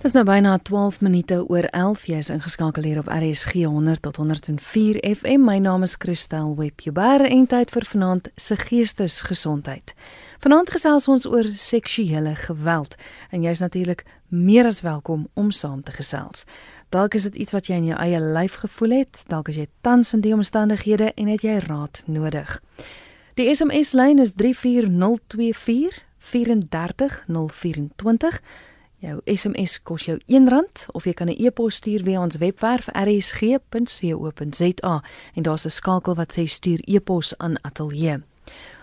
Dis nou byna 12 minute oor 11 jy is ingeskakel hier op RSG 100 tot 104 FM. My naam is Christel Webber en tyd vir vanaand se geestesgesondheid. Vanaand gesels ons oor seksuele geweld en jy's natuurlik meer as welkom om saam te gesels. Dalk is dit iets wat jy in jou eie lyf gevoel het, dalk is jy tans in die omstandighede en het jy raad nodig. Die SMS lyn is 34024 34024 Jou SMS kos jou R1 of jy kan 'n e-pos stuur via ons webwerf rsg.co.za en daar's 'n skakel wat sê stuur e-pos aan ateljee.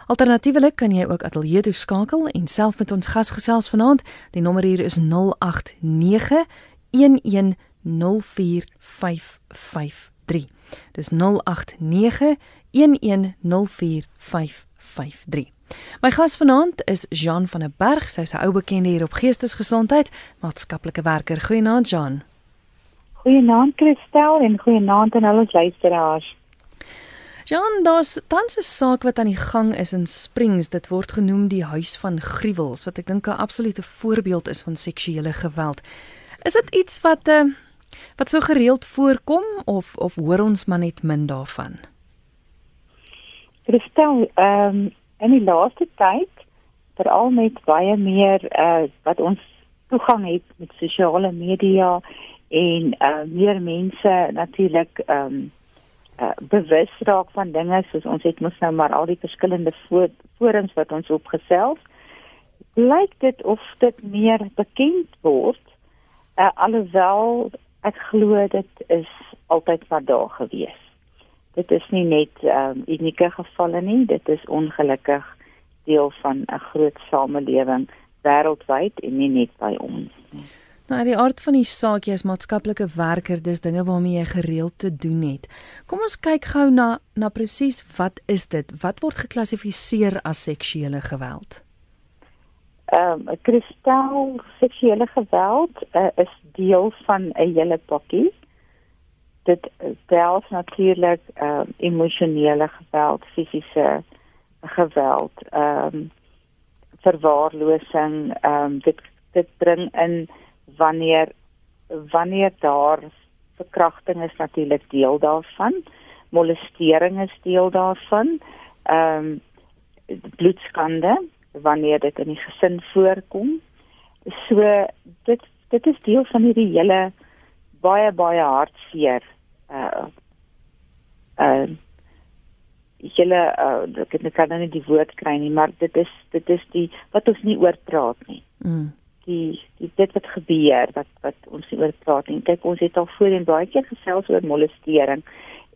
Alternatiefelik kan jy ook ateljee toe skakel en self met ons gas gesels vanaand. Die nommer hier is 089 1104553. Dis 089 1104553. My gas vanaand is Jean van der Berg, sy's 'n ou bekende hier op Geestesgesondheid, maatskaplike werker. Goeienaand Jean. Goeienaand Christel en goeienaand aan al ons luisteraars. Jean, daar's tans 'n saak wat aan die gang is in Springs. Dit word genoem die huis van gruwels, wat ek dink 'n absolute voorbeeld is van seksuele geweld. Is dit iets wat uh, wat so gereeld voorkom of of hoor ons maar net min daarvan? Christel, ehm um, in die laaste tyd veral met baie meer uh wat ons toegang het met sosiale media en uh meer mense natuurlik um uh bewus raak van dinge soos ons het mos nou maar al die verskillende forums wat ons opgesels lyk dit of dit meer bekend word uh alhoewel ek glo dit is altyd wat daar gewees dit is nie net um, unieke gevalle nie, dit is ongelukkig deel van 'n groot samelewing wêreldwyd en nie net by ons nie. Nou die aard van die saak jy is maatskaplike werker, dis dinge waarmee jy gereeld te doen het. Kom ons kyk gou na na presies wat is dit? Wat word geklassifiseer as seksuele geweld? Ehm um, kristal seksuele geweld uh, is deel van 'n hele pakkie dit self natuurlik ehm um, emosionele geweld, fisiese geweld, ehm um, verwaarlosing, ehm um, dit dit bring in wanneer wanneer daar verkrachting is natuurlik deel daarvan, molestering is deel daarvan, ehm um, bloedskande wanneer dit in die gesin voorkom. So dit dit is deel van hierdie hele baie baie hartseer uh uh hulle uh ek kan nou nie die woord kry nie maar dit is dit is die wat ons nie oor praat nie. Mm. Die, die dit wat gebeur wat wat ons nie oor praat nie. Kyk ons het al voorheen baie keer gesels oor molestering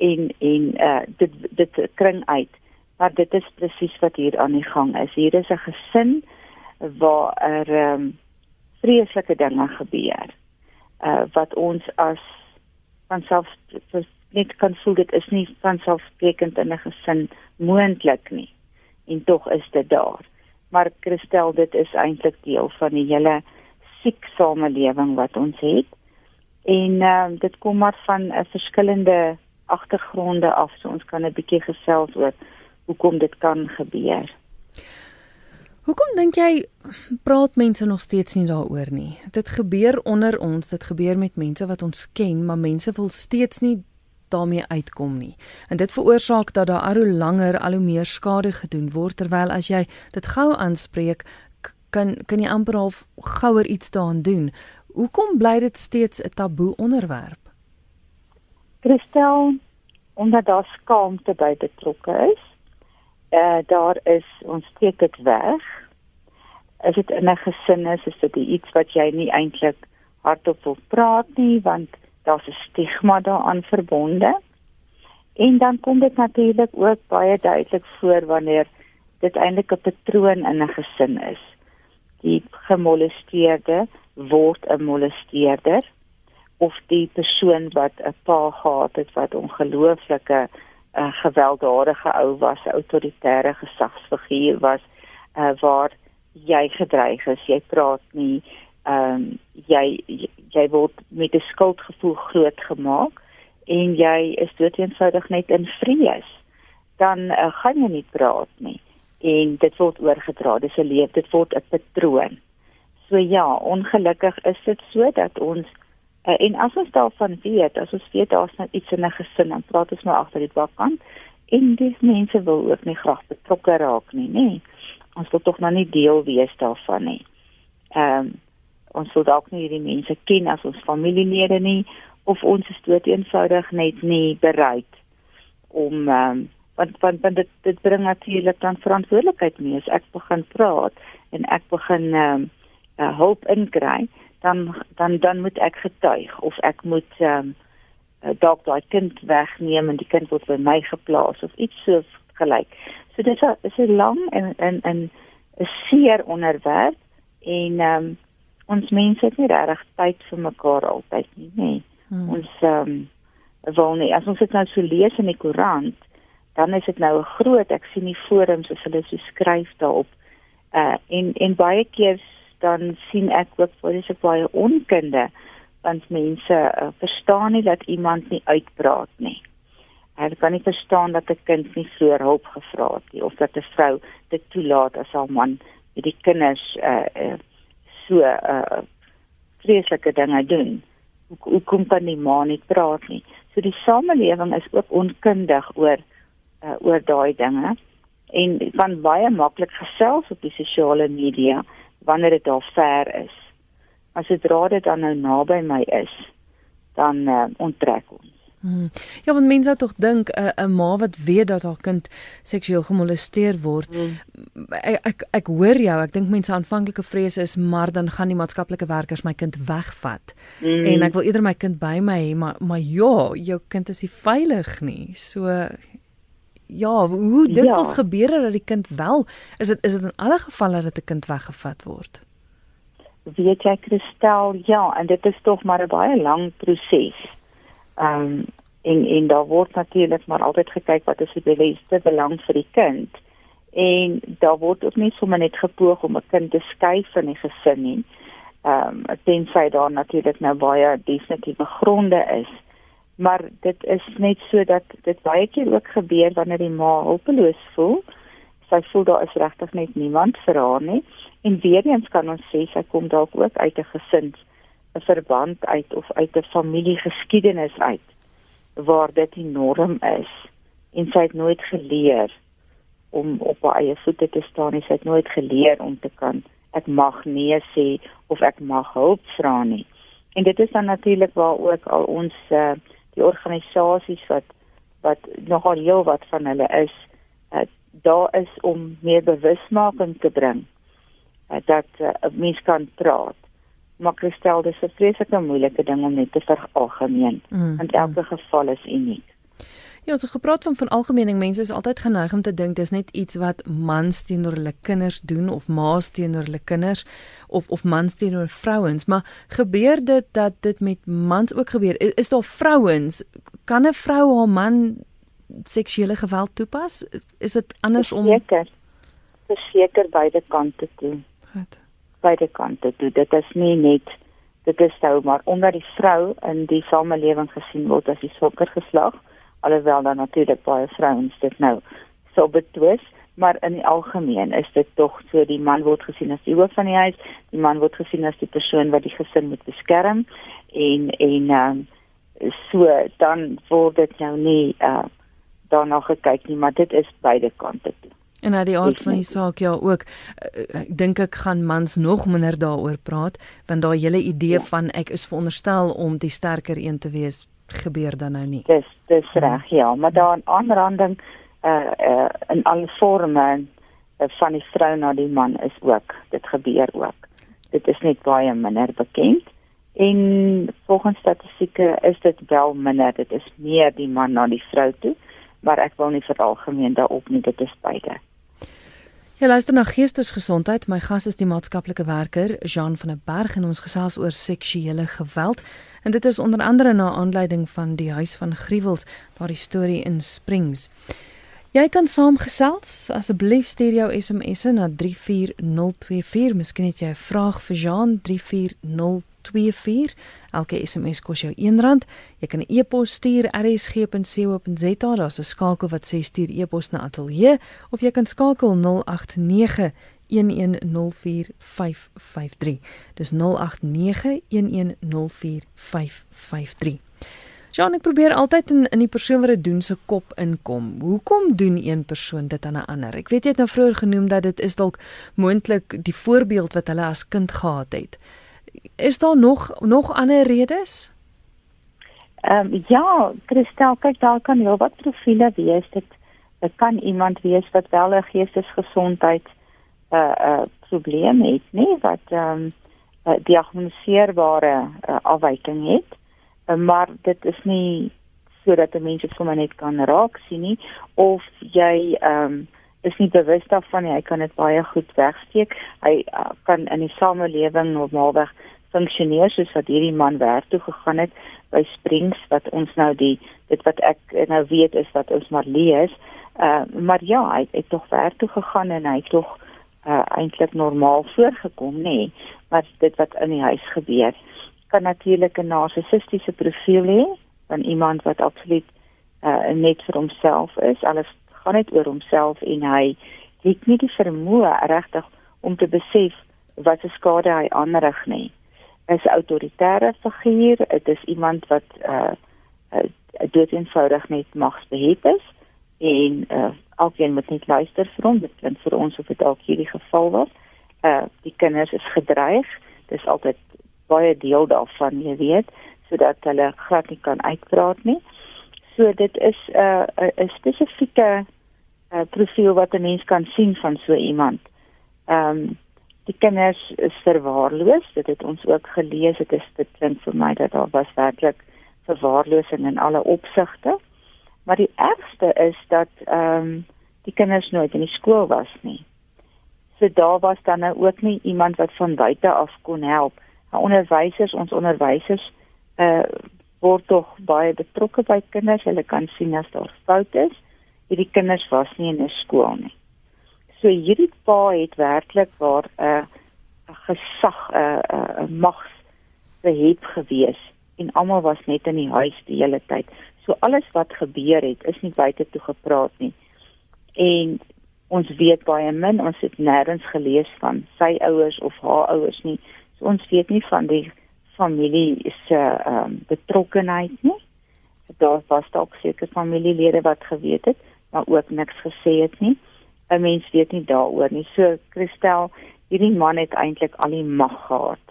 en en uh dit dit kring uit. Maar dit is presies wat hier aan die gang is. Hier is 'n gesin waar er um vreeslike dinge gebeur. Uh wat ons as van self net kan voel dit is nie van selfsprekend in 'n gesin moontlik nie. En tog is dit daar. Maar Christel dit is eintlik deel van die hele siek samelewing wat ons het. En uh, dit kom maar van 'n uh, verskillende agtergronde af. So ons kan 'n bietjie gesels oor hoekom dit kan gebeur Hoekom dink jy praat mense nog steeds nie daaroor nie? Dit gebeur onder ons, dit gebeur met mense wat ons ken, maar mense wil steeds nie daarmee uitkom nie. En dit veroorsaak dat daar al hoe langer al hoe meer skade gedoen word terwyl as jy dit gou aanspreek, kan kan jy amper half gouer iets daaraan doen. Hoekom bly dit steeds 'n taboe onderwerp? Christel, omdat daar skaamte by betrokke is uh, daar is ons steek dit weg. As dit in 'n gesin is, is dit iets wat jy nie eintlik hardop wil praat nie want daar's 'n stigma daaraan verbonde. En dan kom dit natuurlik ook baie duidelik voor wanneer dit eintlik 'n patroon in 'n gesin is. Die gemolesteerde word 'n molesteerder of die persoon wat 'n pa gehad het wat ongelooflike 'n uh, gewelddadige ou was, autoritaire gesagsfiguur was, uh, waar jy gedreig is, jy praat nie, ehm um, jy jy word met 'n skuldgevoel grootgemaak en jy is dood eenvoudig net in vrees, dan uh, gaan jy nie praat nie en dit word oorgedra. Dis 'n leef, dit word 'n patroon. So ja, ongelukkig is dit so dat ons uh, en as ons daarvan weet, as ons weet daar's net iets in 'n gesin, dan praat ons maar agter die bakkant en dis mense wil ook nie graag betrokke raak nie, nê. Nee. Ons wil tog nou nie deel wees daarvan nie. Ehm um, ons wil dalk nie hierdie mense ken as ons familielede nie of ons is dood eenvoudig net nie bereid om ehm um, want want, want dit dit bring natuurlik dan verantwoordelikheid mee as ek begin praat en ek begin ehm um, uh, hulp inkry dan dan dan moet ek getuig of ek moet ehm um, dalk daai kind wegneem en die kind word by my geplaas of iets so gelyk. So dit is 'n lang en en en 'n seer onderwerp en ehm um, ons mense het nie regtig tyd vir mekaar altyd nie, nê. Nee. Hmm. Ons ehm um, wil nie as ons dit nou so lees in die koerant, dan is dit nou 'n groot ek sien die forums as hulle so skryf daarop. Uh en en baie keer dan sien ek ook vir dis baie onkunde want mense uh, verstaan nie dat iemand nie uitpraat nie. Hulle kan nie verstaan dat 'n kind nie vroeër hulp gevra het nie of dat 'n vrou dit toelaat as haar man met die kinders uh, uh so uh vreeslike dinge doen. Hoe, hoe kom dan die ma nie praat nie? So die samelewing is ook onkundig oor uh, oor daai dinge en van baie maklik gesels op die sosiale media wanneer dit daar ver is. As dit raad dan nou naby my is, dan uh, onttrek ons. Hmm. Ja, want mense tog dink 'n uh, 'n ma wat weet dat haar kind seksueel gemolesteer word. Hmm. Ek, ek ek hoor jou, ek dink mense aanvanklike vrese is maar dan gaan die maatskaplike werkers my kind wegvat. Hmm. En ek wil eerder my kind by my hê, maar maar ja, jou kind is nie veilig nie. So ja, hoe ja. ons gebeur dat die kind wel is dit is dit in alle gevalle dat 'n kind weggevat word. Weet jy Kristel, ja, en dit is tog maar 'n baie lang proses. Ehm um, en en daar word natuurlik maar altyd gekyk wat is die beste belang vir die kind. En daar word ook nie sommer net gepoog om 'n kind te skei van die gesin nie. Ehm um, tensy daar natuurlik nou baie definitiewe gronde is. Maar dit is net so dat dit baie keer ook gebeur wanneer die ma hulpeloos voel. Sy voel daar is regtig net niemand vir haar nie. En weer eens kan ons sê sy kom dalk ook uit 'n gesin 'n verband uit of uit 'n familiegeskiedenis uit waar dit die norm is en sy het nooit geleer om op haar eie voete te staan nie sy het nooit geleer om te kan ek mag nee sê of ek mag hulp vra nie en dit is dan natuurlik waar ook al ons uh, die organisasies wat wat nogal heel wat van hulle is uh, daar is om meer bewusmaking te bring uh, dat 'n uh, mens kan praat maar Christel, dis 'n vreeslike moeilike ding om net te veralgemeen. Mm, Want elke mm. geval is uniek. Ja, so gepraat van van algemeening, mense is altyd geneig om te dink dis net iets wat mans teenoor hulle kinders doen of ma's teenoor hulle kinders of of mans teenoor vrouens, maar gebeur dit dat dit met mans ook gebeur? Is, is daar vrouens kan 'n vrou haar man seksuele geweld toepas? Is dit andersom? Seker. Verseker beide kante toe. Goed beide kante toe. Dit is nie net dit is nou maar omdat die vrou in die samelewing gesien word as die swakker geslag, alhoewel dan natuurlik baie vrouens dit nou so betwis, maar in die algemeen is dit tog so die man word gesien as die hoof van die huis, die man word gesien as die persoon wat die gesin moet beskerm en en um, so dan word dit nou nie uh, daarna gekyk nie, maar dit is beide kante toe. En uit die aard van die saak ja ook eh, ek dink ek gaan mans nog minder daaroor praat want daai hele idee ja. van ek is veronderstel om die sterker een te wees gebeur dan nou nie. Dis dis reg ja, maar daar 'n aanranding uh uh in alle forme uh, van die vrou na die man is ook dit gebeur ook. Dit is net baie minder bekend en volgens statistieke is dit wel minder, dit is meer die man na die vrou toe, maar ek wil nie vir algemeen daarop nie, dit is beide. Ja, luister na Geestesgesondheid. My gas is die maatskaplike werker Jean van der Berg en ons gesels oor seksuele geweld. En dit is onder andere na aanleiding van die huis van gruwels, daardie storie in Springs. Jy kan saamgesels. Asseblief stuur jou SMS'e na 34024. Miskien het jy 'n vraag vir Jean 34024. 24. Elke SMS kos jou R1. Jy kan 'n e-pos stuur rsg.co.za. Daar's 'n skakel wat sê stuur e-pos na ateljee of jy kan skakel 089 Dis 0891104553. Jean, ek probeer altyd in in die persoon wat dit doen se kop inkom. Hoekom doen een persoon dit aan 'n ander? Ek weet jy het nou vroeër genoem dat dit is dalk moontlik die voorbeeld wat hulle as kind gehad het. Is daar nog nog ander redes? Ehm um, ja, Christel, kyk daar kan heel wat profile wees. Dit dit kan iemand wees wat wel 'n geestesgesondheid 'n uh, 'n uh, probleem het, nee, wat ehm um, 'n diagnoseerbare uh, afwyking het Eh, maar dit is nie sodat mense dit sommer net kan raak sien nie of jy ehm um, is nie bewus daarvan nie. Hy kan dit baie goed wegsteek. Hy uh, kan in die samelewing normaalweg funksioneer soos wat hierdie man werk toe gegaan het by Springs wat ons nou die dit wat ek nou weet is wat ons maar lees. Uh, maar ja hy het tog werk toe gegaan en hy het tog uh, eintlik normaal voorgekom nê nee, maar dit wat in die huis gebeur kan natuurlik 'n narcissistiese profiel hê van iemand wat absoluut uh, net vir homself is. Alles gaan net oor homself en hy het nie die vermoë regtig om te besef wat se skade hy aanrig nie. Is 'n autoritaire figuur, dit is iemand wat uh, uh doeteenvoudig net magsbeheer is en uh alkeen moet net luister vir hom dit klink vir ons of dit dalk hierdie geval was uh die kinders is gedreig dis altyd baie deel daarvan, jy weet, sodat hulle glad nie kan uitpraat nie. So dit is 'n uh, 'n spesifieke uh, profiel wat 'n mens kan sien van so iemand. Ehm um, die kinders is verwaarloos, dit het ons ook gelees, dit is dit klink vir my dat daar was werklik verwaarlosing in alle opsigte. Maar die ergste is dat ehm um, die kinders nooit in die skool was nie. So daar was dan nou ook nie iemand wat van buite af kon help onderwysers, ons onderwysers uh word tog baie betrokke by kinders. Hulle kan sien as daar foute is. Hierdie kinders was nie in 'n skool nie. So hierdie pa het werklik waar 'n uh, 'n gesag 'n uh, 'n uh, mags behep gewees en almal was net in die huis die hele tyd. So alles wat gebeur het, is nie buite toe gepraat nie. En ons weet baie min, ons het nêrens gelees van sy ouers of haar ouers nie ons weet nie van die familie se ehm um, betrokkenheid nie. Daar was dalk seker familielede wat geweet het, maar ook niks gesê het nie. 'n Mens weet nie daaroor nie. So Christel, hierdie man het eintlik al die mag gehad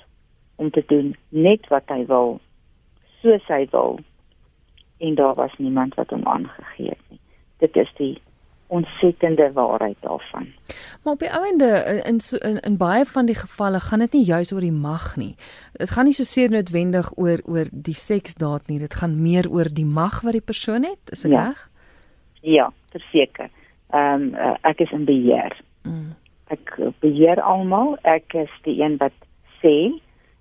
om te doen net wat hy wil, soos hy wil. En daar was niemand wat hom aangegee het nie. Dit is die ontsettende waarheid daarvan. Maar op die ouende in, in in baie van die gevalle gaan dit nie juis oor die mag nie. Dit gaan nie so seer noodwendig oor oor die seksdaad nie. Dit gaan meer oor die mag wat die persoon het, is dit ja. reg? Ja, verseker. Ehm um, uh, ek is in beheer. Mm. Ek beheer almal. Ek is die een wat sê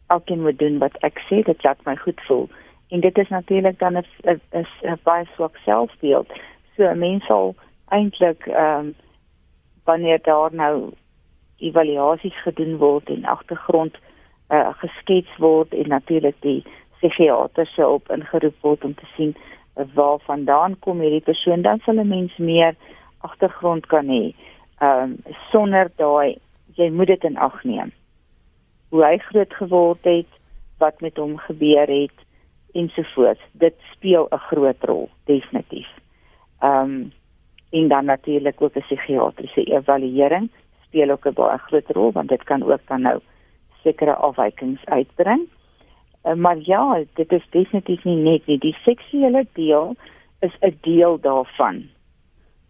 elkeen moet doen wat ek sê. Dit laat my goed voel. En dit is natuurlik dan 'n 'n baie swak selfbeeld. So 'n mens sal eintlik ehm um, wanneer daar nou evaluasies gedoen word en agtergrond uh, geskets word en natuurlik die psigiaters se op ingeroep word om te sien uh, waar vandaan kom hierdie persoon dan sal 'n mens meer agtergrond kan hê. Ehm um, sonder daai jy moet dit in ag neem. Hoe hy groot geword het, wat met hom gebeur het ensovoorts. Dit speel 'n groot rol definitief. Ehm um, en dan natuurlik ook 'n psigiatriese evaluering speel ook 'n baie groot rol want dit kan ook dan nou sekere afwykings uitbring. Uh, maar ja, dit is definitief nie net nie die seksuele deel is 'n deel daarvan.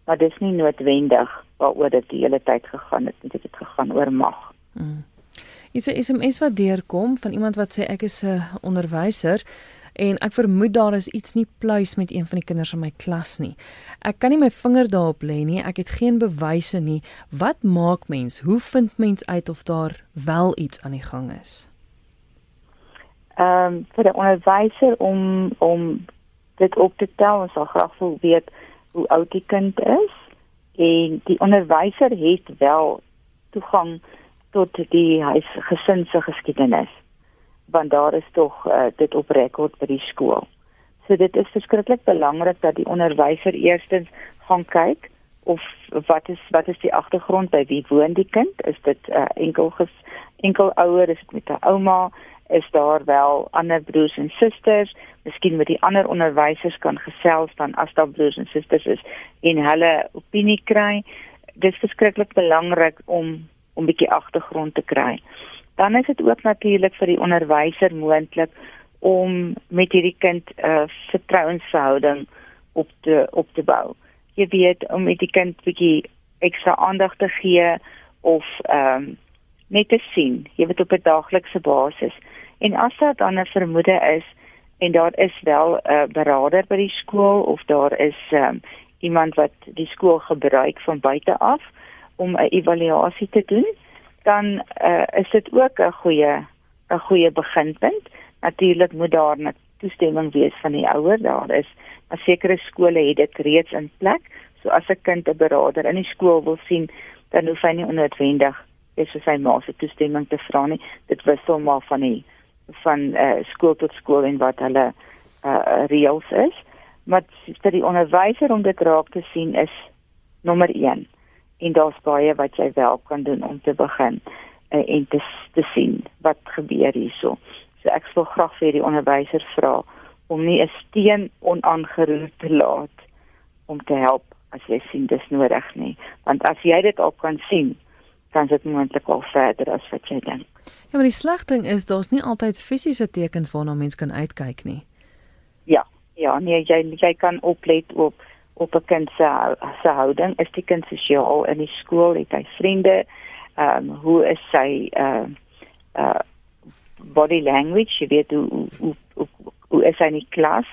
Maar dit is nie noodwendig waaroor dit die hele tyd gegaan het, dit het gegaan oor mag. Hmm. Is 'n SMS wat deurkom van iemand wat sê ek is 'n onderwyser en ek vermoed daar is iets nie pluis met een van die kinders in my klas nie. Ek kan nie my vinger daarop lê nie. Ek het geen bewyse nie. Wat maak mens? Hoe vind mens uit of daar wel iets aan die gang is? Ehm um, vir die onderwyser om om dit op te tel, ons sal graag wil weet hoe oud die kind is en die onderwyser het wel toegang tot die huis gesin se geskiedenis want daar is tog uh, dit op rekord by die skool. So dit is verskriklik belangrik dat die onderwyser eerstens gaan kyk of wat is wat is die agtergrond by wie woon die kind? Is dit 'n uh, enkel ges, enkel ouer, is dit met 'n ouma? Is daar wel ander broers en susters? Miskien met die ander onderwysers kan gesels dan as daar broers en susters is en hulle opinie kry. Dit is verskriklik belangrik om om 'n bietjie agtergrond te kry. Dan is dit ook natuurlik vir die onderwyser moontlik om met hierdie kind 'n uh, vertrouensverhouding op te op te bou. Jy weet om met die kind bietjie ekstra aandag te gee of ehm um, net te sien, jy weet op 'n daaglikse basis. En as daar dan 'n vermoede is en daar is wel 'n uh, beraader by die skool of daar is ehm um, iemand wat die skool gebruik van buite af om 'n evaluasie te doen, dan uh, is dit ook 'n goeie 'n goeie beginpunt. Natuurlik moet daar 'n toestemming wees van die ouer. Daar is 'n sekere skole het dit reeds in plek. So as 'n kind 'n beraader in die skool wil sien, dan hoef hy nie onnodig is vir sy ma se toestemming te vra nie. Dit wissel maar van die van uh, skool tot skool en wat hulle uh, reëls is. Maar vir die onderwyser om dit raak te sien is nommer 1 en daar's baie wat jy wel kan doen om te begin uh, en te te sien wat gebeur hierso. So ek wil graag vir die onderwyser vra om nie 'n steen onaangeroer te laat om te help as jy sien dis nodig nie, want as jy dit al kan sien, kan dit moontlik al verder as wat jy dink. Ja, maar die slegting is daar's nie altyd fisiese tekens waarna mens kan uitkyk nie. Ja, ja, nee, jy jy kan oplet op op 'n kind se se houding. Is die kind sosiaal in die skool het hy vriende? Ehm um, hoe is sy uh uh body language? Jy weet hoe hoe hoe, hoe is hy in die klas?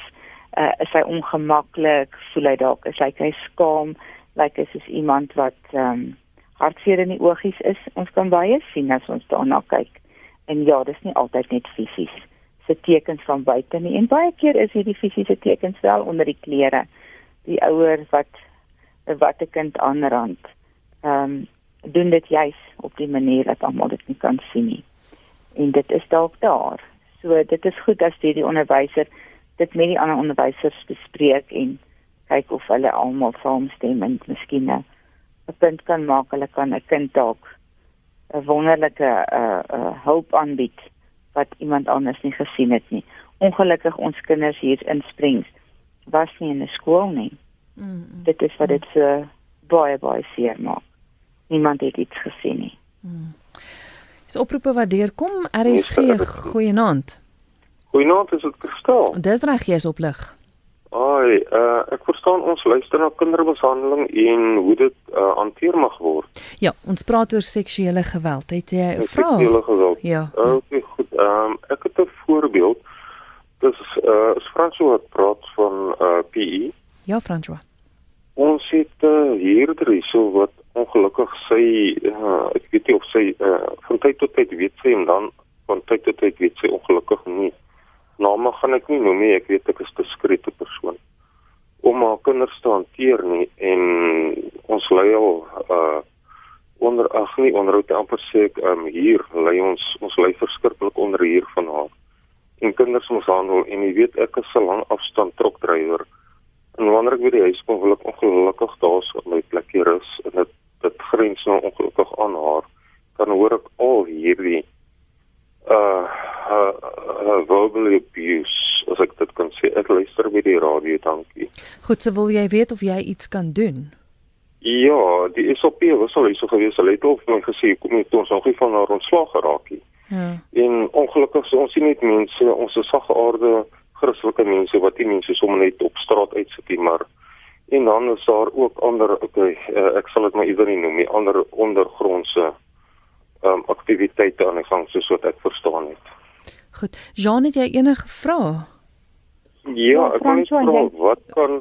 Uh is hy ongemaklik? Voel hy dalk is hy hy skaam like is is iemand wat ehm um, hartseer in die oogies is. Ons kan baie sien as ons daarna kyk. En ja dis nie altyd net fisies se tekens van buite nie. En baie keer is hierdie fisiese tekens wel onder die klere die ouer wat wat 'n kind aanrand. Ehm um, doen dit juis op die manier dat almal dit nie kan sien nie. En dit is dalk daar. So dit is goed as jy die onderwyser dit met die ander onderwysers bespreek en kyk of hulle almal saamstem en miskien 'n punt kan maak hulle kan 'n kind dalk 'n wonderlike uh, eh, uh, eh, hulp aanbied wat iemand anders nie gesien het nie. Ongelukkig ons kinders hier in Springs was nie in 'n skool nie. Mm -hmm. Dit is wat dit so baie baie seer maak. Niemand het iets gesien nie. Mm. Is oproepe wat deurkom RSG goeienaand. Goeienaand, is dit verstaan? Dis reg jy is op lig. Ai, uh, ek verstaan ons luister na kindermishandeling en hoe dit uh, hanteer mag word. Ja, ons praat oor seksuele geweld. Het jy 'n vraag? Seksuele geweld. Ja. Okay, goed. Ehm um, ek het 'n voorbeeld. Dis uh is François wat praat van uh PE. Ja, François. Ons het uh, hier hierso wat ongelukkig sy uh, ek weet nie of sy uh, van tyd tot tyd weet sy en dan van tyd tot tyd weet sy ongelukkig nie. Name gaan ek nie noem nie, ek weet ek is 'n diskrete persoon om haar kinders te hanteer nie en ons lei al uh onder ag nie onderhoud amper sê ek um, hier lei ons ons lei verskriklik onder hier van haar en kinders mishandel en jy weet ek is 'n lang afstand trokdrywer en wanneer ek by die huis kom wil ek ongelukkig daar so my plekkie rus en dit dit grens nou ongelukkig aan haar. Dan hoor ek al hierdie uh uh, uh verbal abuse as ek dit kan sê. Ek luister by die radio dankie. Goed so wil jy weet of jy iets kan doen? Ja, die SOP was al so gewees, hulle het al vir my gesê kom net ons nog nie van haar ontslag geraak nie. Ja. En ongelukkig so ons sien net mense, ons is sagaarde Christelike mense wat nie mense sommer net op straat uitsit nie, maar en dan is daar ook ander okay, uh, ek sal dit maar iewers noem, die ander ondergrondse ehm um, aktiwiteite aan die gang soos wat ek verstaan het. Goed. Jean, het jy enige vrae? Ja, ek wil net vra wat kan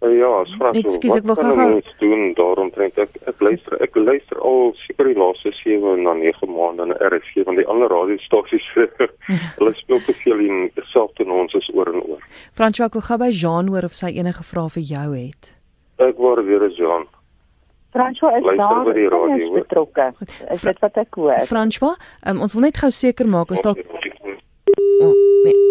Uh, ja, Frans, Ekskuus, ek wil gou doen daarom trek ek ek luister ek luister al seker die laaste 7 na 9 maande na RSG van die ander radiostasies. Hulle speel te veel in dieselfde ons is oor en oor. Frans, ek wil gou by Jean hoor of sy enige vrae vir jou het. Ek word weer as Jean. François is daar is betrokke. Is dit wat ek hoor? François, um, ons wil net gou seker maak as dalk oh, nee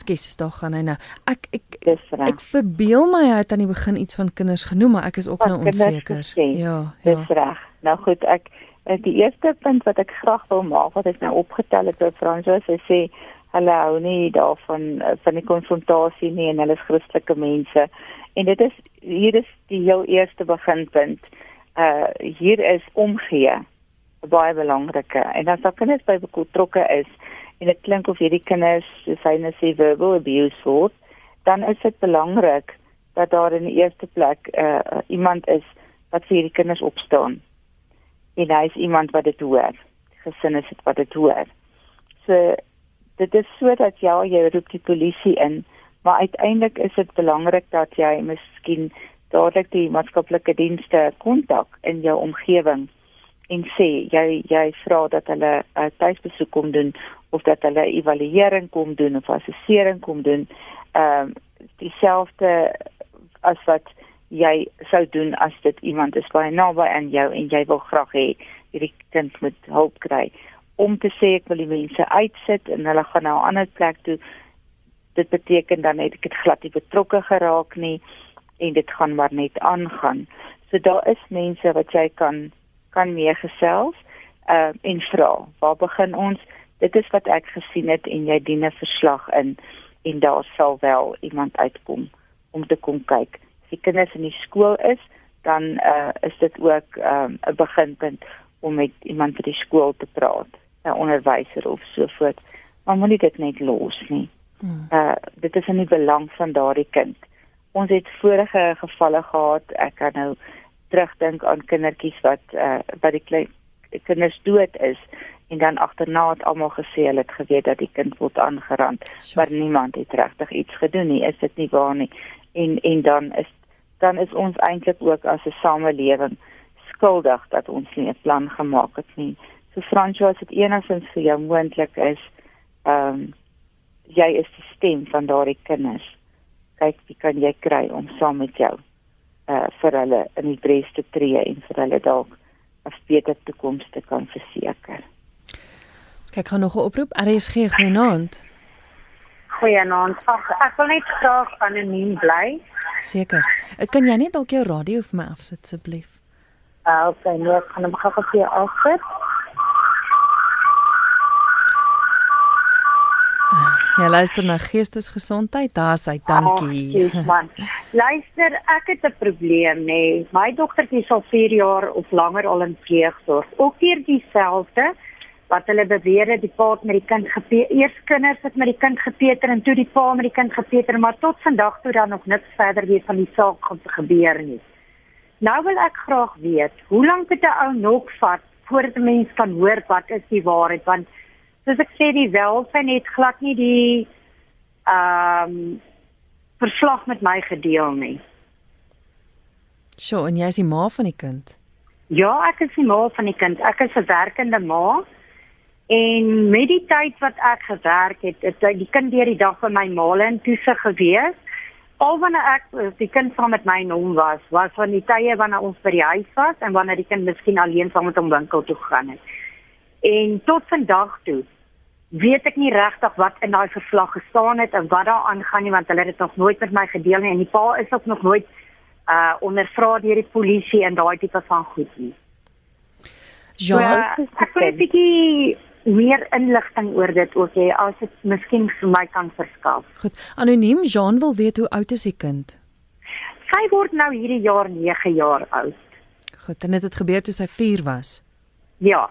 Skus, daar gaan hy nou. Ek ek reg. ek verbeel my hy het aan die begin iets van kinders genoem, maar ek is ook Van nou onseker. gesê. Ja, Dis ja. reg. Nou goed, ek eh, die eerste punt wat ek graag wil maak wat ek nou opgetel het by Fransos, hy sê hulle hou nie daarvan eh, van die konfrontasie nie en hulle is Christelike mense. En dit is hier is die heel eerste beginpunt. Uh hier is omgee baie belangrike. En as daar kinders by betrokke is en dit klink of hierdie kinders soos hy net sê verbal abuse word, dan is dit belangrik dat daar in die eerste plek uh iemand is wat vir hierdie kinders opstaan. En hy is iemand wat dit hoor. Gesin is dit wat dit hoor. So dit is sodat ja, jy roep die polisie in, maar uiteindelik is dit belangrik dat jy miskien dadelik die maatskaplike dienste kontak in jou omgewing en sê jy jy vra dat hulle 'n uh, tuisbesoek kom doen of dat hulle evaluering kom doen of assessering kom doen. Ehm um, dieselfde as wat jy sou doen as dit iemand is baie naby aan jou en jy wil graag hê hierdie kind moet hulp kry om te sê ek wil die mense uitsit en hulle gaan na 'n ander plek toe dit beteken dan het ek dit glad nie betrokke geraak nie en dit gaan maar net aangaan. So daar is mense wat jy kan kan meegesels uh, en vra, waar begin ons? Dit is wat ek gesien het en jy dien 'n verslag in en daar sal wel iemand uitkom om te kom kyk. As die kinders in die skool is, dan uh, is dit ook 'n um, beginpunt om met iemand by die skool te praat, 'n onderwyser of so voort. Maar moenie dit net los nie. Uh dit is in die belang van daardie kind. Ons het vorige gevalle gehad. Ek kan nou terugdink aan kindertjies wat uh wat die klein kinders dood is en dan agterna het almal gesê hulle het geweet dat die kind word aangerand, Sjoe. maar niemand het regtig iets gedoen nie. Is dit nie waar nie? En en dan is dan is ons eintlik ook as 'n samelewing skuldig dat ons nie 'n plan gemaak het nie. So Fransjo, as dit enigstens vir jou moontlik is, ehm um, jy is die stem van daardie kinders. Kyk, wie kan jy kry om saam met jou uh vir hulle in die bres te tree en vir hulle dalk 'n beter toekoms te kan verseker. Kyk, gaan nog 'n oproep. RSG goeienaand. Goeienaand. Ag, ek wil net graag anoniem bly. Seker. Ek kan jy net dalk jou radio vir my afsit asseblief? Uh, okay, nou ek gaan hom gou vir jou afsit. Jy luister na Geestesgesondheid. Daar's hy. Dankie. Ag, man. Luister, ek het 'n probleem nê. Nee. My dogtertjie is al 4 jaar of langer al in pleegsorg. Ook hier dieselfde wat hulle beweer het die pa het met die kind gepe eers kinders het met die kind gepeter en toe die pa met die kind gepeter maar tot vandag toe dan nog niks verder weet van die saak gebeur nie. Nou wil ek graag weet, hoe lank het 'n ou nog vat voordat 'n mens kan hoor wat is die waarheid want soos ek sê die welsyn het glad nie die ehm um, verslag met my gedeel nie. Sjoe, en jy's die ma van die kind. Ja, ek is die ma van die kind. Ek is 'n werkende ma. En met die tyd wat ek gewerk het, het die kind deur die dag by my maale in toesig gewees. Al wanneer ek die kind saam met my en hom was, was van die tye wanneer ons by die huis was en wanneer die kind miskien alleen saam met hom winkel toe gegaan het. En tot vandag toe weet ek nie regtig wat in daai verslag gestaan het en wat daar aangaan nie want hulle het dit nog nooit met my gedeel nie en die pa is ook nog nooit uh ondervra deur die polisie en daai tipe van goed nie. Jean, So, ek wil 'n bietjie meer inligting oor dit ook hê as dit miskien vir my kan verskaf. goed. Anoniem Jean wil weet hoe oud is die kind? Sy word nou hierdie jaar 9 jaar oud. Goed, en dit het gebeur toe sy 4 was. Ja.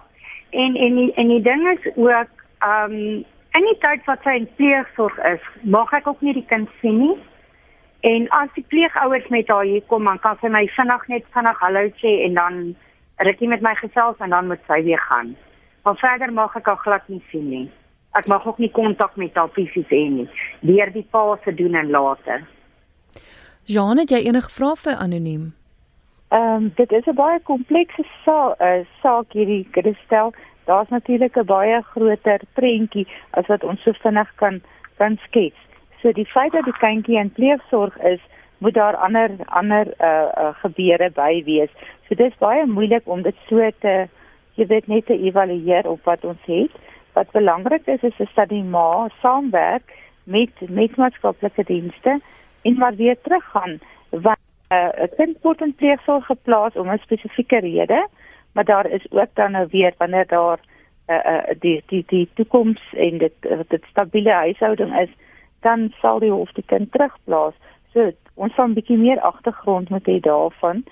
En en en die ding is ook ehm um, in die tyd wat sy in pleegsorg is, mag ek ook nie die kind sien nie. En as die pleegouers met haar hier kom, dan kan sy my vinnig net vinnig hallo sê en dan rukkie met my gesels en dan moet sy weer gaan. Maar verder mag ek haar glad nie sien nie. Ek mag ook nie kontak met haar fisies hê nie. Deur die pa se doen en later. Jean, het jy enige vrae vir anoniem? Ehm um, dit is 'n baie komplekse saak, uh, saak hierdie Christel. Daar's natuurlik 'n baie groter prentjie as wat ons so vinnig kan kan skets. So die feit dat die kindjie in pleegsorg is, moet daar ander ander uh, uh gebeure by wees. So dis baie moeilik om dit so te jy weet net te evalueer op wat ons het. Wat belangrik is is, is dat die ma saamwerk met met maatskaplike dienste en maar weer teruggaan want uh, 'n kind word in pleegsaal geplaas om 'n spesifieke rede maar daar is ook dan nou weer wanneer daar uh, uh, die die die toekoms en dit dit stabiele huishouding is dan sal die hof die kind terugplaas. So ons gaan 'n bietjie meer agtergrond moet hê daarvan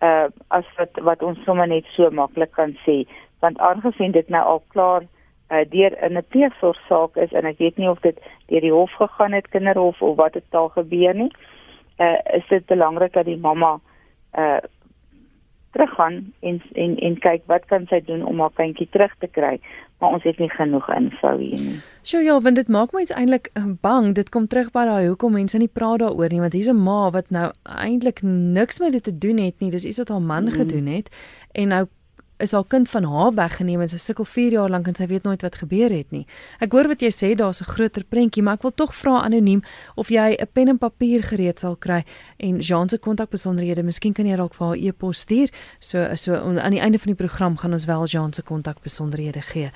uh as wat wat ons sommer net so maklik kan sê. Want aangesien dit nou al klaar uh, deur in 'n pleegsorgsaak is en ek weet nie of dit deur die hof gegaan het kinderhof of wat dit al gebeur nie uh, is dit belangrik dat die mamma uh teruggaan en en en kyk wat kan sy doen om haar kindjie terug te kry maar ons het nie genoeg info hier nie. Sjoe ja, want dit maak my eintlik bang. Dit kom terug by daai hoekom mense nie praat daaroor nie want hier's 'n ma wat nou eintlik niks met dit te doen het nie. Dis iets wat haar man mm. gedoen het en nou is haar kind van haar weggeneem en sy sukkel 4 jaar lank en sy weet nooit wat gebeur het nie. Ek hoor wat jy sê, daar's 'n groter prentjie, maar ek wil tog vra anoniem of jy 'n pen en papier gereed sal kry en Jean se kontakbesonderhede, miskien kan jy dalk vir haar e-pos stuur. So so aan die einde van die program gaan ons wel Jean se kontakbesonderhede gee.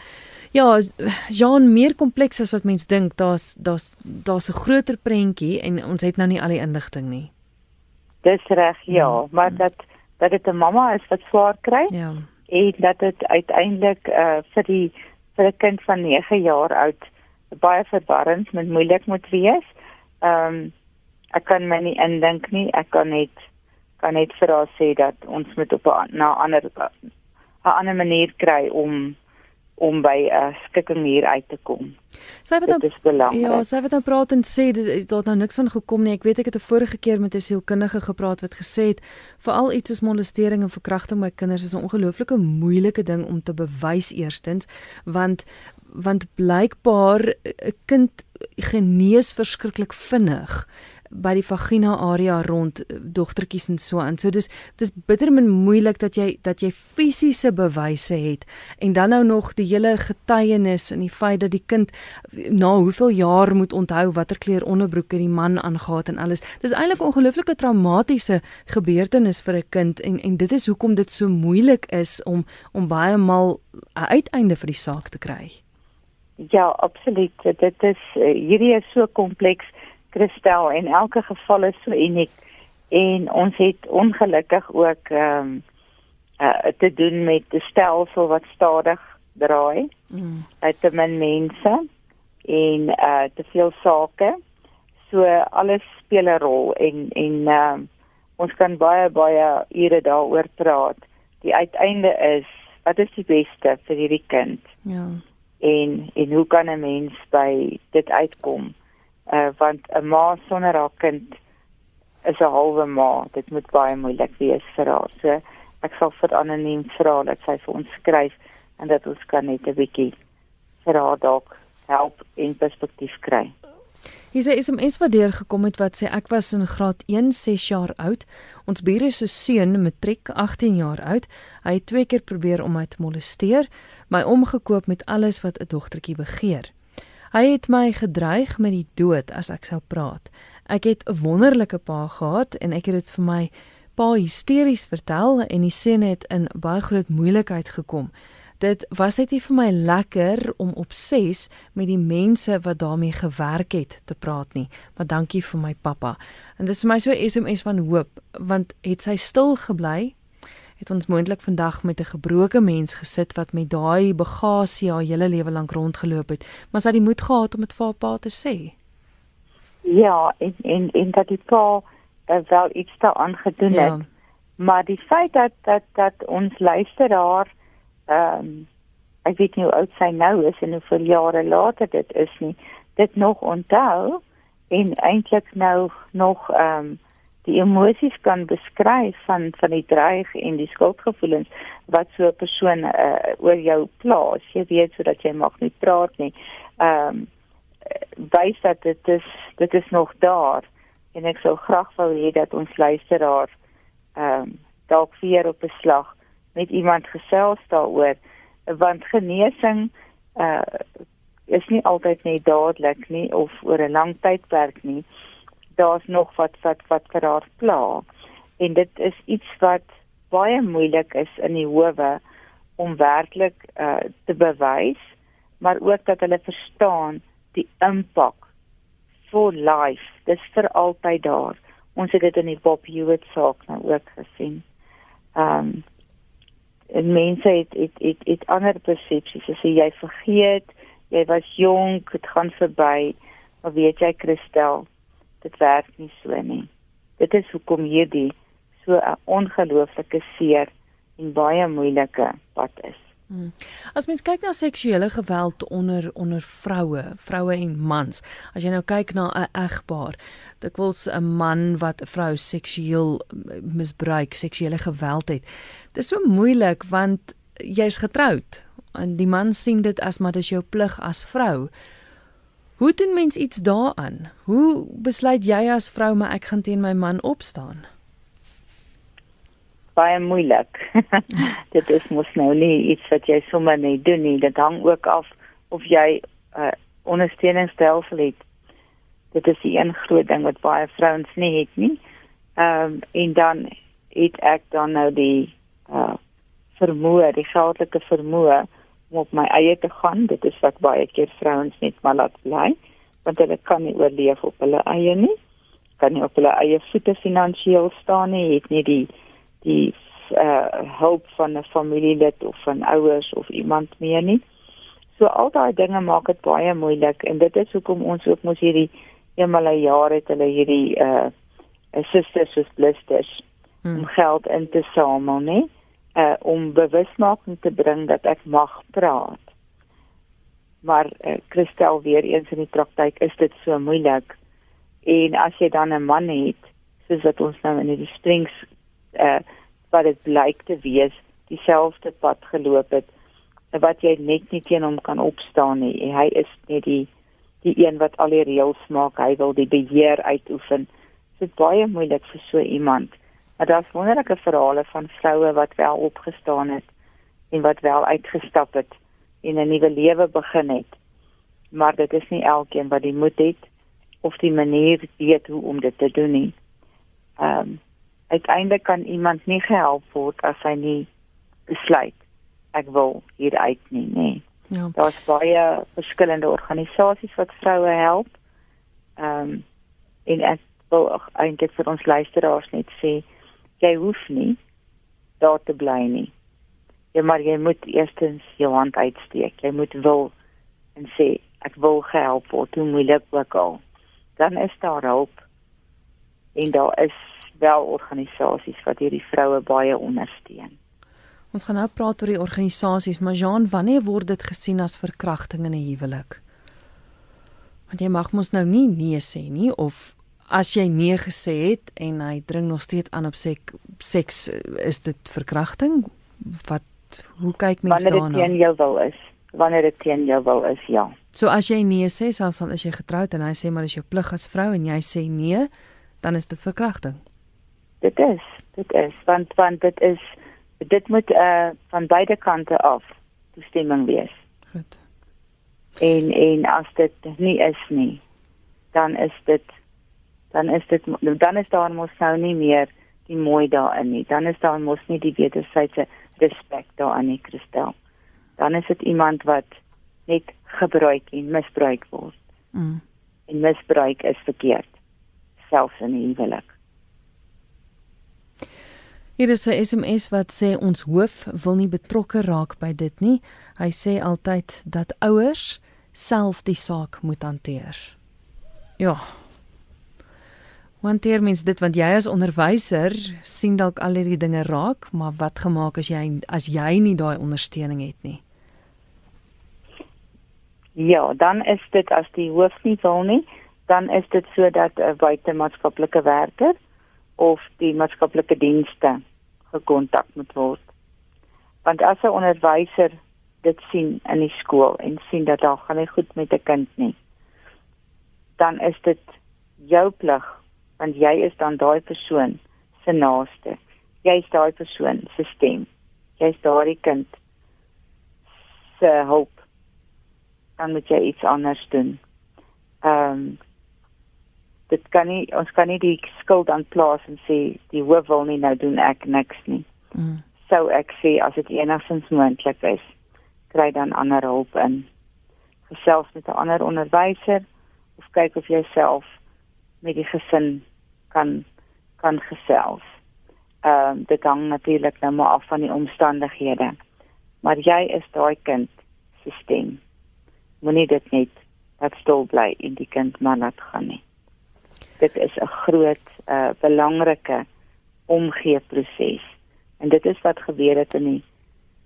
Ja, Jean, meer kompleks as wat mens dink. Daar's daar's daar's 'n groter prentjie en ons het nou nie al die inligting nie. Dis reg, ja, hmm. maar dat dat dit 'n mamma is wat swaar kry. Ja en dat dit uiteindelik uh vir die vir 'n kind van 9 jaar oud baie verwarrend met moeilik moet wees. Ehm um, ek kan my nie indink nie. Ek kan net kan net vir haar sê dat ons moet op 'n na ander 'n ander manier kry om om by 'n uh, skikking hier uit te kom. Sy het dan Ja, sy het dan praat en sê dis daar nou niks van gekom nie. Ek weet ek het 'n vorige keer met 'n sielkundige gepraat wat gesê het veral iets soos molestering en verkrachting by kinders is 'n ongelooflike moeilike ding om te bewys eerstens want want blykbaar 'n kind genees verskriklik vinnig by die vagina area rond eh, dogtertjies en so aan. So dis dis bittermin moeilik dat jy dat jy fisiese bewyse het en dan nou nog die hele getuienis en die feit dat die kind na hoeveel jaar moet onthou watter kleur onderbroeke die man aangetree en alles. Dis eintlik 'n ongelooflike traumatiese gebeurtenis vir 'n kind en en dit is hoekom dit so moeilik is om om baie maal 'n uiteinde vir die saak te kry. Ja, absoluut. Dit is eh, hierdie is so kompleks. Christel en elke geval is so uniek en ons het ongelukkig ook ehm um, uh, te doen met 'n stelsel wat stadig draai. Mm. Uit te min mense en uh te veel sake. So alles speel 'n rol en en ehm uh, ons kan baie baie ure daaroor praat. Die uiteinde is wat is die beste vir hierdie kind? Ja. En en hoe kan 'n mens by dit uitkom? Uh, want 'n ma sonder haar kind is 'n halwe ma. Dit moet baie moeilik wees vir haar. So ek sal vir anoniem vra dat sy vir ons skryf en dat ons kan net 'n bietjie vir haar dalk help in perspektief kry. Hier sê is 'n mens wat deur gekom het wat sê ek was in graad 1 6 jaar oud. Ons bure se seun matriek 18 jaar oud. Hy het twee keer probeer om my te molesteer, my omgekoop met alles wat 'n dogtertjie begeer. Hy het my gedreig met die dood as ek sou praat. Ek het 'n wonderlike pa gehad en ek het dit vir my pa hysteries vertel en die seun het in baie groot moeilikheid gekom. Dit was net nie vir my lekker om op 6 met die mense wat daarmee gewerk het te praat nie. Maar dankie vir my pappa. En dis vir my so SMS van hoop want het sy stil gebly het ons moontlik vandag met 'n gebroke mens gesit wat met daai bagasie haar hele lewe lank rondgeloop het, maar sy het die moed gehad om dit vir haar pa te sê. Ja, en en en dat die pa uh, wel iets daaraan gedoen ja. het. Maar die feit dat dat dat ons luisteraar ehm um, ek weet nie hoe oud sy nou is en hoeveel jare later dit is nie, dit nog onthou en eintlik nou nog ehm um, die emosies kan beskryf van van die dreig en die skuldgevoelens wat so 'n persoon uh, oor jou plaas. Jy weet sodat jy mag nie praat nie. Ehm um, wys dat dit is dit is nog daar en ek sou graag wou hê dat ons luisteraar ehm um, dalk weer op beslag met iemand gesels daaroor want genesing uh is nie altyd net dadelik nie of oor 'n lang tydperk nie daar's nog wat wat wat vir haar pla. En dit is iets wat baie moeilik is in die howe om werklik uh, te bewys, maar ook dat hulle verstaan die impak for life. Dis vir altyd daar. Ons het dit in die Bob Hewitt saak nou ook gesien. Ehm um, en mense het het het, het ander persepsies. As jy vergeet, jy was jonk, dit gaan verby. Maar weet jy Christel, dit werk nie so nie. Dit is hoekom hierdie so 'n ongelooflike seer en baie moeilike pad is. Hmm. As mens kyk na seksuele geweld onder onder vroue, vroue en mans, as jy nou kyk na 'n egpaar, dikwels 'n man wat 'n vrou seksueel misbruik, seksuele geweld het. Dit is so moeilik want jy's getroud en die man sien dit as maar dis jou plig as vrou. Hoe doen mens iets daaraan? Hoe besluit jy as vrou maar ek gaan teen my man opstaan? baie moeilik. dit is mos nou nie iets wat jy sommer net doen nie. Dit hang ook af of jy 'n uh, ondersteuningsstelsel het. Dit is die een groot ding wat baie vrouens nie het nie. Ehm um, en dan het ek dan nou die uh vermoë, die geldelike vermoë om op my eie te gaan. Dit is wat baie keer vrouens net maar laat bly want hulle kan nie oorleef op hulle eie nie. Kan nie op hulle eie voete finansiëel staan nie, het nie die die uh hulp van 'n familielid of van ouers of iemand meer nie. So al daai dinge maak dit baie moeilik en dit is hoekom ons ook mos hierdie eenmal 'n jaar het hulle hierdie uh sisters with blisters hmm. om geld in te samel, nê? Uh om bewusmaking te bring dat ek mag praat. Maar uh, Christel weer eens in die praktyk is dit so moeilik. En as jy dan 'n man het, soos wat ons nou in die springs uh wat dit blyk te wees dieselfde pad geloop het wat jy net nie teen hom kan opstaan nie. Hy is net die die een wat al die reëls maak. Hy wil die beheer uitoefen. Dit is baie moeilik vir so iemand. Maar daar's wonderlike verhale van vroue wat wel opgestaan het en wat wel uitgestap het en 'n nuwe lewe begin het. Maar dit is nie elkeen wat die moed het of die manier weet hoe om dit te doen nie. Ehm um, uiteindelik kan iemand nie gehelp word as hy nie besluit ek wil hier uit nie nê. Ja. Daar's baie verskillende organisasies wat vroue help. Ehm um, en ek wil eintlik vir ons luisteraars net sê jy hoef nie daar te bly nie. Jy maar jy moet eerstens jou hand uitsteek. Jy moet wil en sê ek wil gehelp word hoe moeilik ook al. Dan is daar hulp. En daar is wel organisasies wat hierdie vroue baie ondersteun. Ons gaan nou praat oor die organisasies, maar Jean, wanneer word dit gesien as verkrachting in 'n huwelik? Want jy mag mos nou nie nee sê nie of as jy nee gesê het en hy dring nog steeds aan op sek, seks, is dit verkrachting? Wat hoe kyk mens daarna? Wanneer dit teen jou wil is, wanneer dit teen jou wil is, ja. So as jy nee sê, selfs al is jy getroud en hy sê maar dis jou plig as vrou en jy sê nee, dan is dit verkrachting dit is dit is want want dit is dit moet uh van beide kante af toestemming wees. Goed. En en as dit nie is nie, dan is dit dan is dit dan is daar mos nou nie meer die mooi daarin nie. Dan is daar mos nie die wederwysige respek daarin nie, Christel. Dan is dit iemand wat net gebruik en misbruik word. Mm. En misbruik is verkeerd selfs in 'n huwelik. Hier is 'n SMS wat sê ons hoof wil nie betrokke raak by dit nie. Hy sê altyd dat ouers self die saak moet hanteer. Ja. Hanteer mens dit want jy as onderwyser sien dalk al hierdie dinge raak, maar wat gemaak as jy as jy nie daai ondersteuning het nie? Ja, dan is dit as die hoof nie wil nie, dan is dit sodat 'n buitemaatskaplike werker of die maatskaplike dienste gekontak moet word. Want as 'n onderwyser dit sien in die skool en sien dat daar gaan nie goed met 'n kind nie, dan is dit jou plig want jy is dan daai persoon se naaste. Jy's daai persoon se stem. Jy's daai kind se hoop. Dan moet jy iets anders doen. Ehm um, dit kan nie ons kan nie die skuld aan plaas en sê die hoof wil nie nou doen ek niks nie. Mm. So ek sê as dit enigstens moontlik is, kry dan ander hulp in. Gesels met 'n ander onderwyser of kyk of jy self met die gesin kan kan gesels. Ehm um, dit hang natuurlik nou maar af van die omstandighede. Maar jy is daai kind se stem. Moenie dit net dat stil bly en die kind maar laat gaan nie. Dit is 'n groot uh belangrike omgee proses. En dit is wat gebeur het in die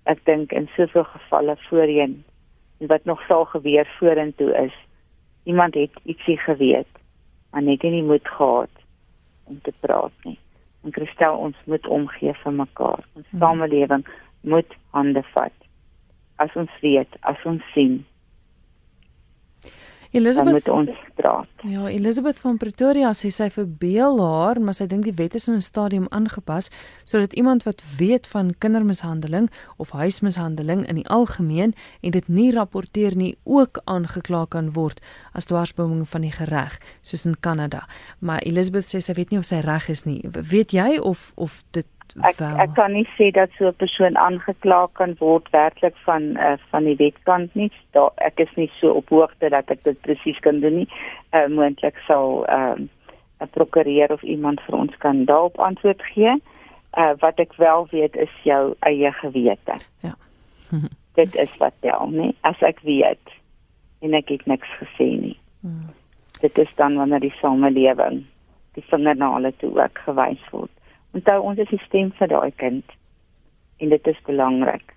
ek dink in soveel gevalle voorheen en wat nog sal gebeur vorentoe is iemand het ietsie geweet maar net nie die moed gehad om te praat nie. En Christel ons moet omgee vir mekaar. Ons hmm. samelewing moet hande vat. As ons weet, as ons sien, Elizabeth met ons praat. Ja, Elizabeth van Pretoria sê sy verbeel haar, maar sy dink die wet is in 'n stadium aangepas sodat iemand wat weet van kindermishandeling of huismishandeling in die algemeen en dit nie rapporteer nie ook aangekla kan word as dwarsboming van die reg soos in Kanada. Maar Elizabeth sê sy weet nie of sy reg is nie. Weet jy of of dit ek wel. ek kan nie sê dat so 'n persoon aangekla kan word werklik van uh, van die wetkant nie. Daar ek is nie so op hoogte dat ek dit presies kan doen nie. Uh, Moontlik sal ehm, 'n uh, prokureur of iemand vir ons kan daarop antwoord gee. Uh, wat ek wel weet is jou eie gewete. Ja. dit is wat tel, nee. As ek weet en ek het niks gesê nie. Hmm. Dit is dan wanneer die samelewing die vingernale toe ook gewys word. Onthou ons is die stem vir daai kind en dit is belangrik.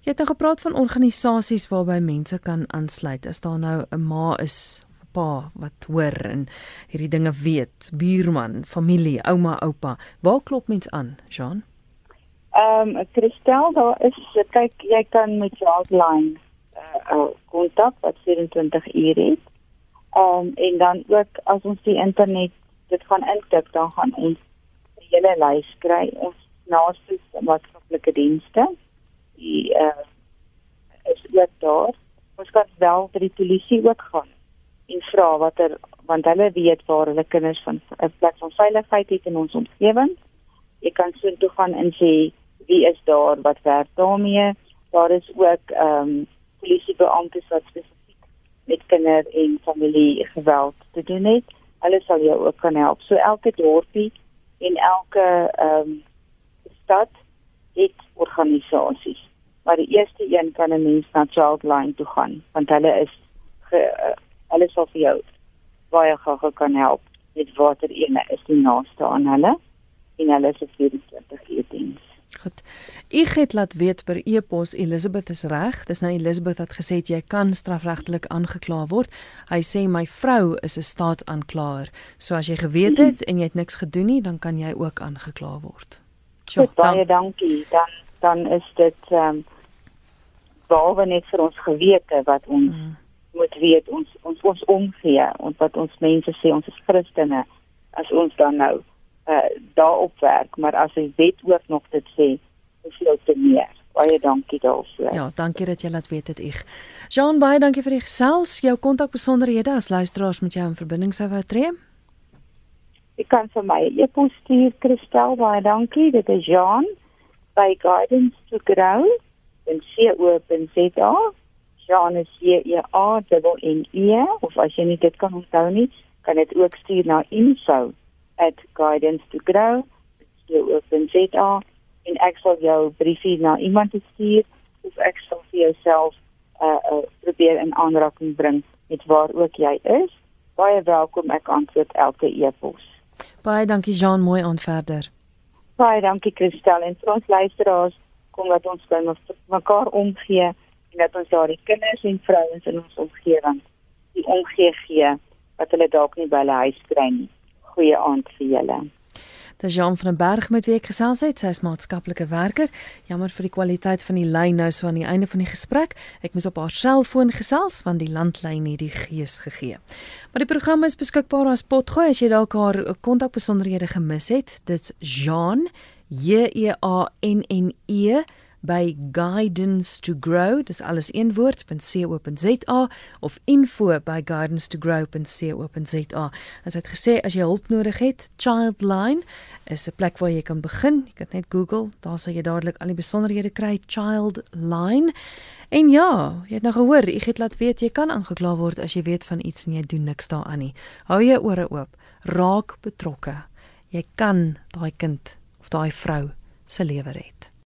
Jy het nou gepraat van organisasies waarby mense kan aansluit. Is daar nou 'n ma is of 'n pa wat hoor en hierdie dinge weet, buurman, familie, ouma, oupa, waar klop mens aan, Jean? Ehm um, Christel, daar is kyk jy kan met Hotline uh uh kontak wat 24 uur het. Ehm um, en dan ook as ons die internet dit gaan intik, dan gaan ons hele lys kry ons naaste maatskaplike dienste. Die uh is ook daar. Ons kan wel by die polisie ook gaan en vra watter want hulle weet waar hulle kinders van 'n plek van veiligheid het in ons omgewing. Jy kan so toe gaan en sê wie is daar wat werk daarmee. Daar is ook ehm um, polisiebeamptes wat spesifiek met kinder en familie geweld te doen het. Hulle sal jou ook kan help. So elke dorpie en elke ehm um, stad het organisasies. Maar die eerste een kan 'n mens na Childline toe gaan want hulle is ge, uh, hulle sal vir jou baie gou kan help met watter ene is die naaste aan hulle en hulle is 'n 24 uur diens. Goed. Ek het laat weet per e-pos Elizabeth is reg. Dis nou Elizabeth wat gesê het jy kan strafregtelik aangekla word. Hy sê my vrou is 'n staatsaanklaer. So as jy geweet het en jy het niks gedoen nie, dan kan jy ook aangekla word. Ja, baie dankie. Dan dan is dit ehm um, behalwe net vir ons gewete wat ons mm. moet weet ons ons ons omgee en wat ons mense sê ons is Christene as ons dan nou uh, daarop werk, maar as die wet ook nog dit sê, is jy te meer. Baie dankie daarvoor. Ja, dankie dat jy laat weet dit ek. Jean, baie dankie vir die gesels. Jou kontakbesonderhede as luisteraars met jou in verbinding sou wou tree. Ek kan vir my e-pos stuur Christel, baie dankie. Dit is Jean by Guidance to Grow in co.za. Jean is hier ja, double N E of as jy nie dit kan onthou nie, kan dit ook stuur na info@ at guidance to grow co.za en ek sal jou briefie na iemand stuur of ek sal vir jouself uh, uh probeer in aanraking bring met waar ook jy is. Baie welkom ek antwoord elke e-pos. Baie dankie Jean, mooi aan verder. Baie dankie Christel en ons luisteraars kom dat ons by mekaar omgee en dat ons daardie kinders en vrouens in ons omgewing die omgee gee wat hulle dalk nie by hulle huis kry nie goeie aand vir julle. Dis Jean van den Berg met wie ek gesels het, sy is maatskaplike werker. Jammer vir die kwaliteit van die lyn nou so aan die einde van die gesprek. Ek moes op haar selfoon gesels want die landlyn het die gees gegee. Maar die program is beskikbaar as potgooi as jy dalk haar kontakbesonderhede gemis het. Dit's Jean J E A N N E by guidance to grow dis alles een woord.co.za of info by guidance to grow.co.za as dit gesê as jy hulp nodig het childline is 'n plek waar jy kan begin jy kan net google daar sal jy dadelik al die besonderhede kry childline En ja, jy het nou gehoor, ek het laat weet jy kan aangekla word as jy weet van iets en jy doen niks daaraan nie. Hou jou ore oop. Raak betrokke. Jy kan daai kind of daai vrou se lewe red.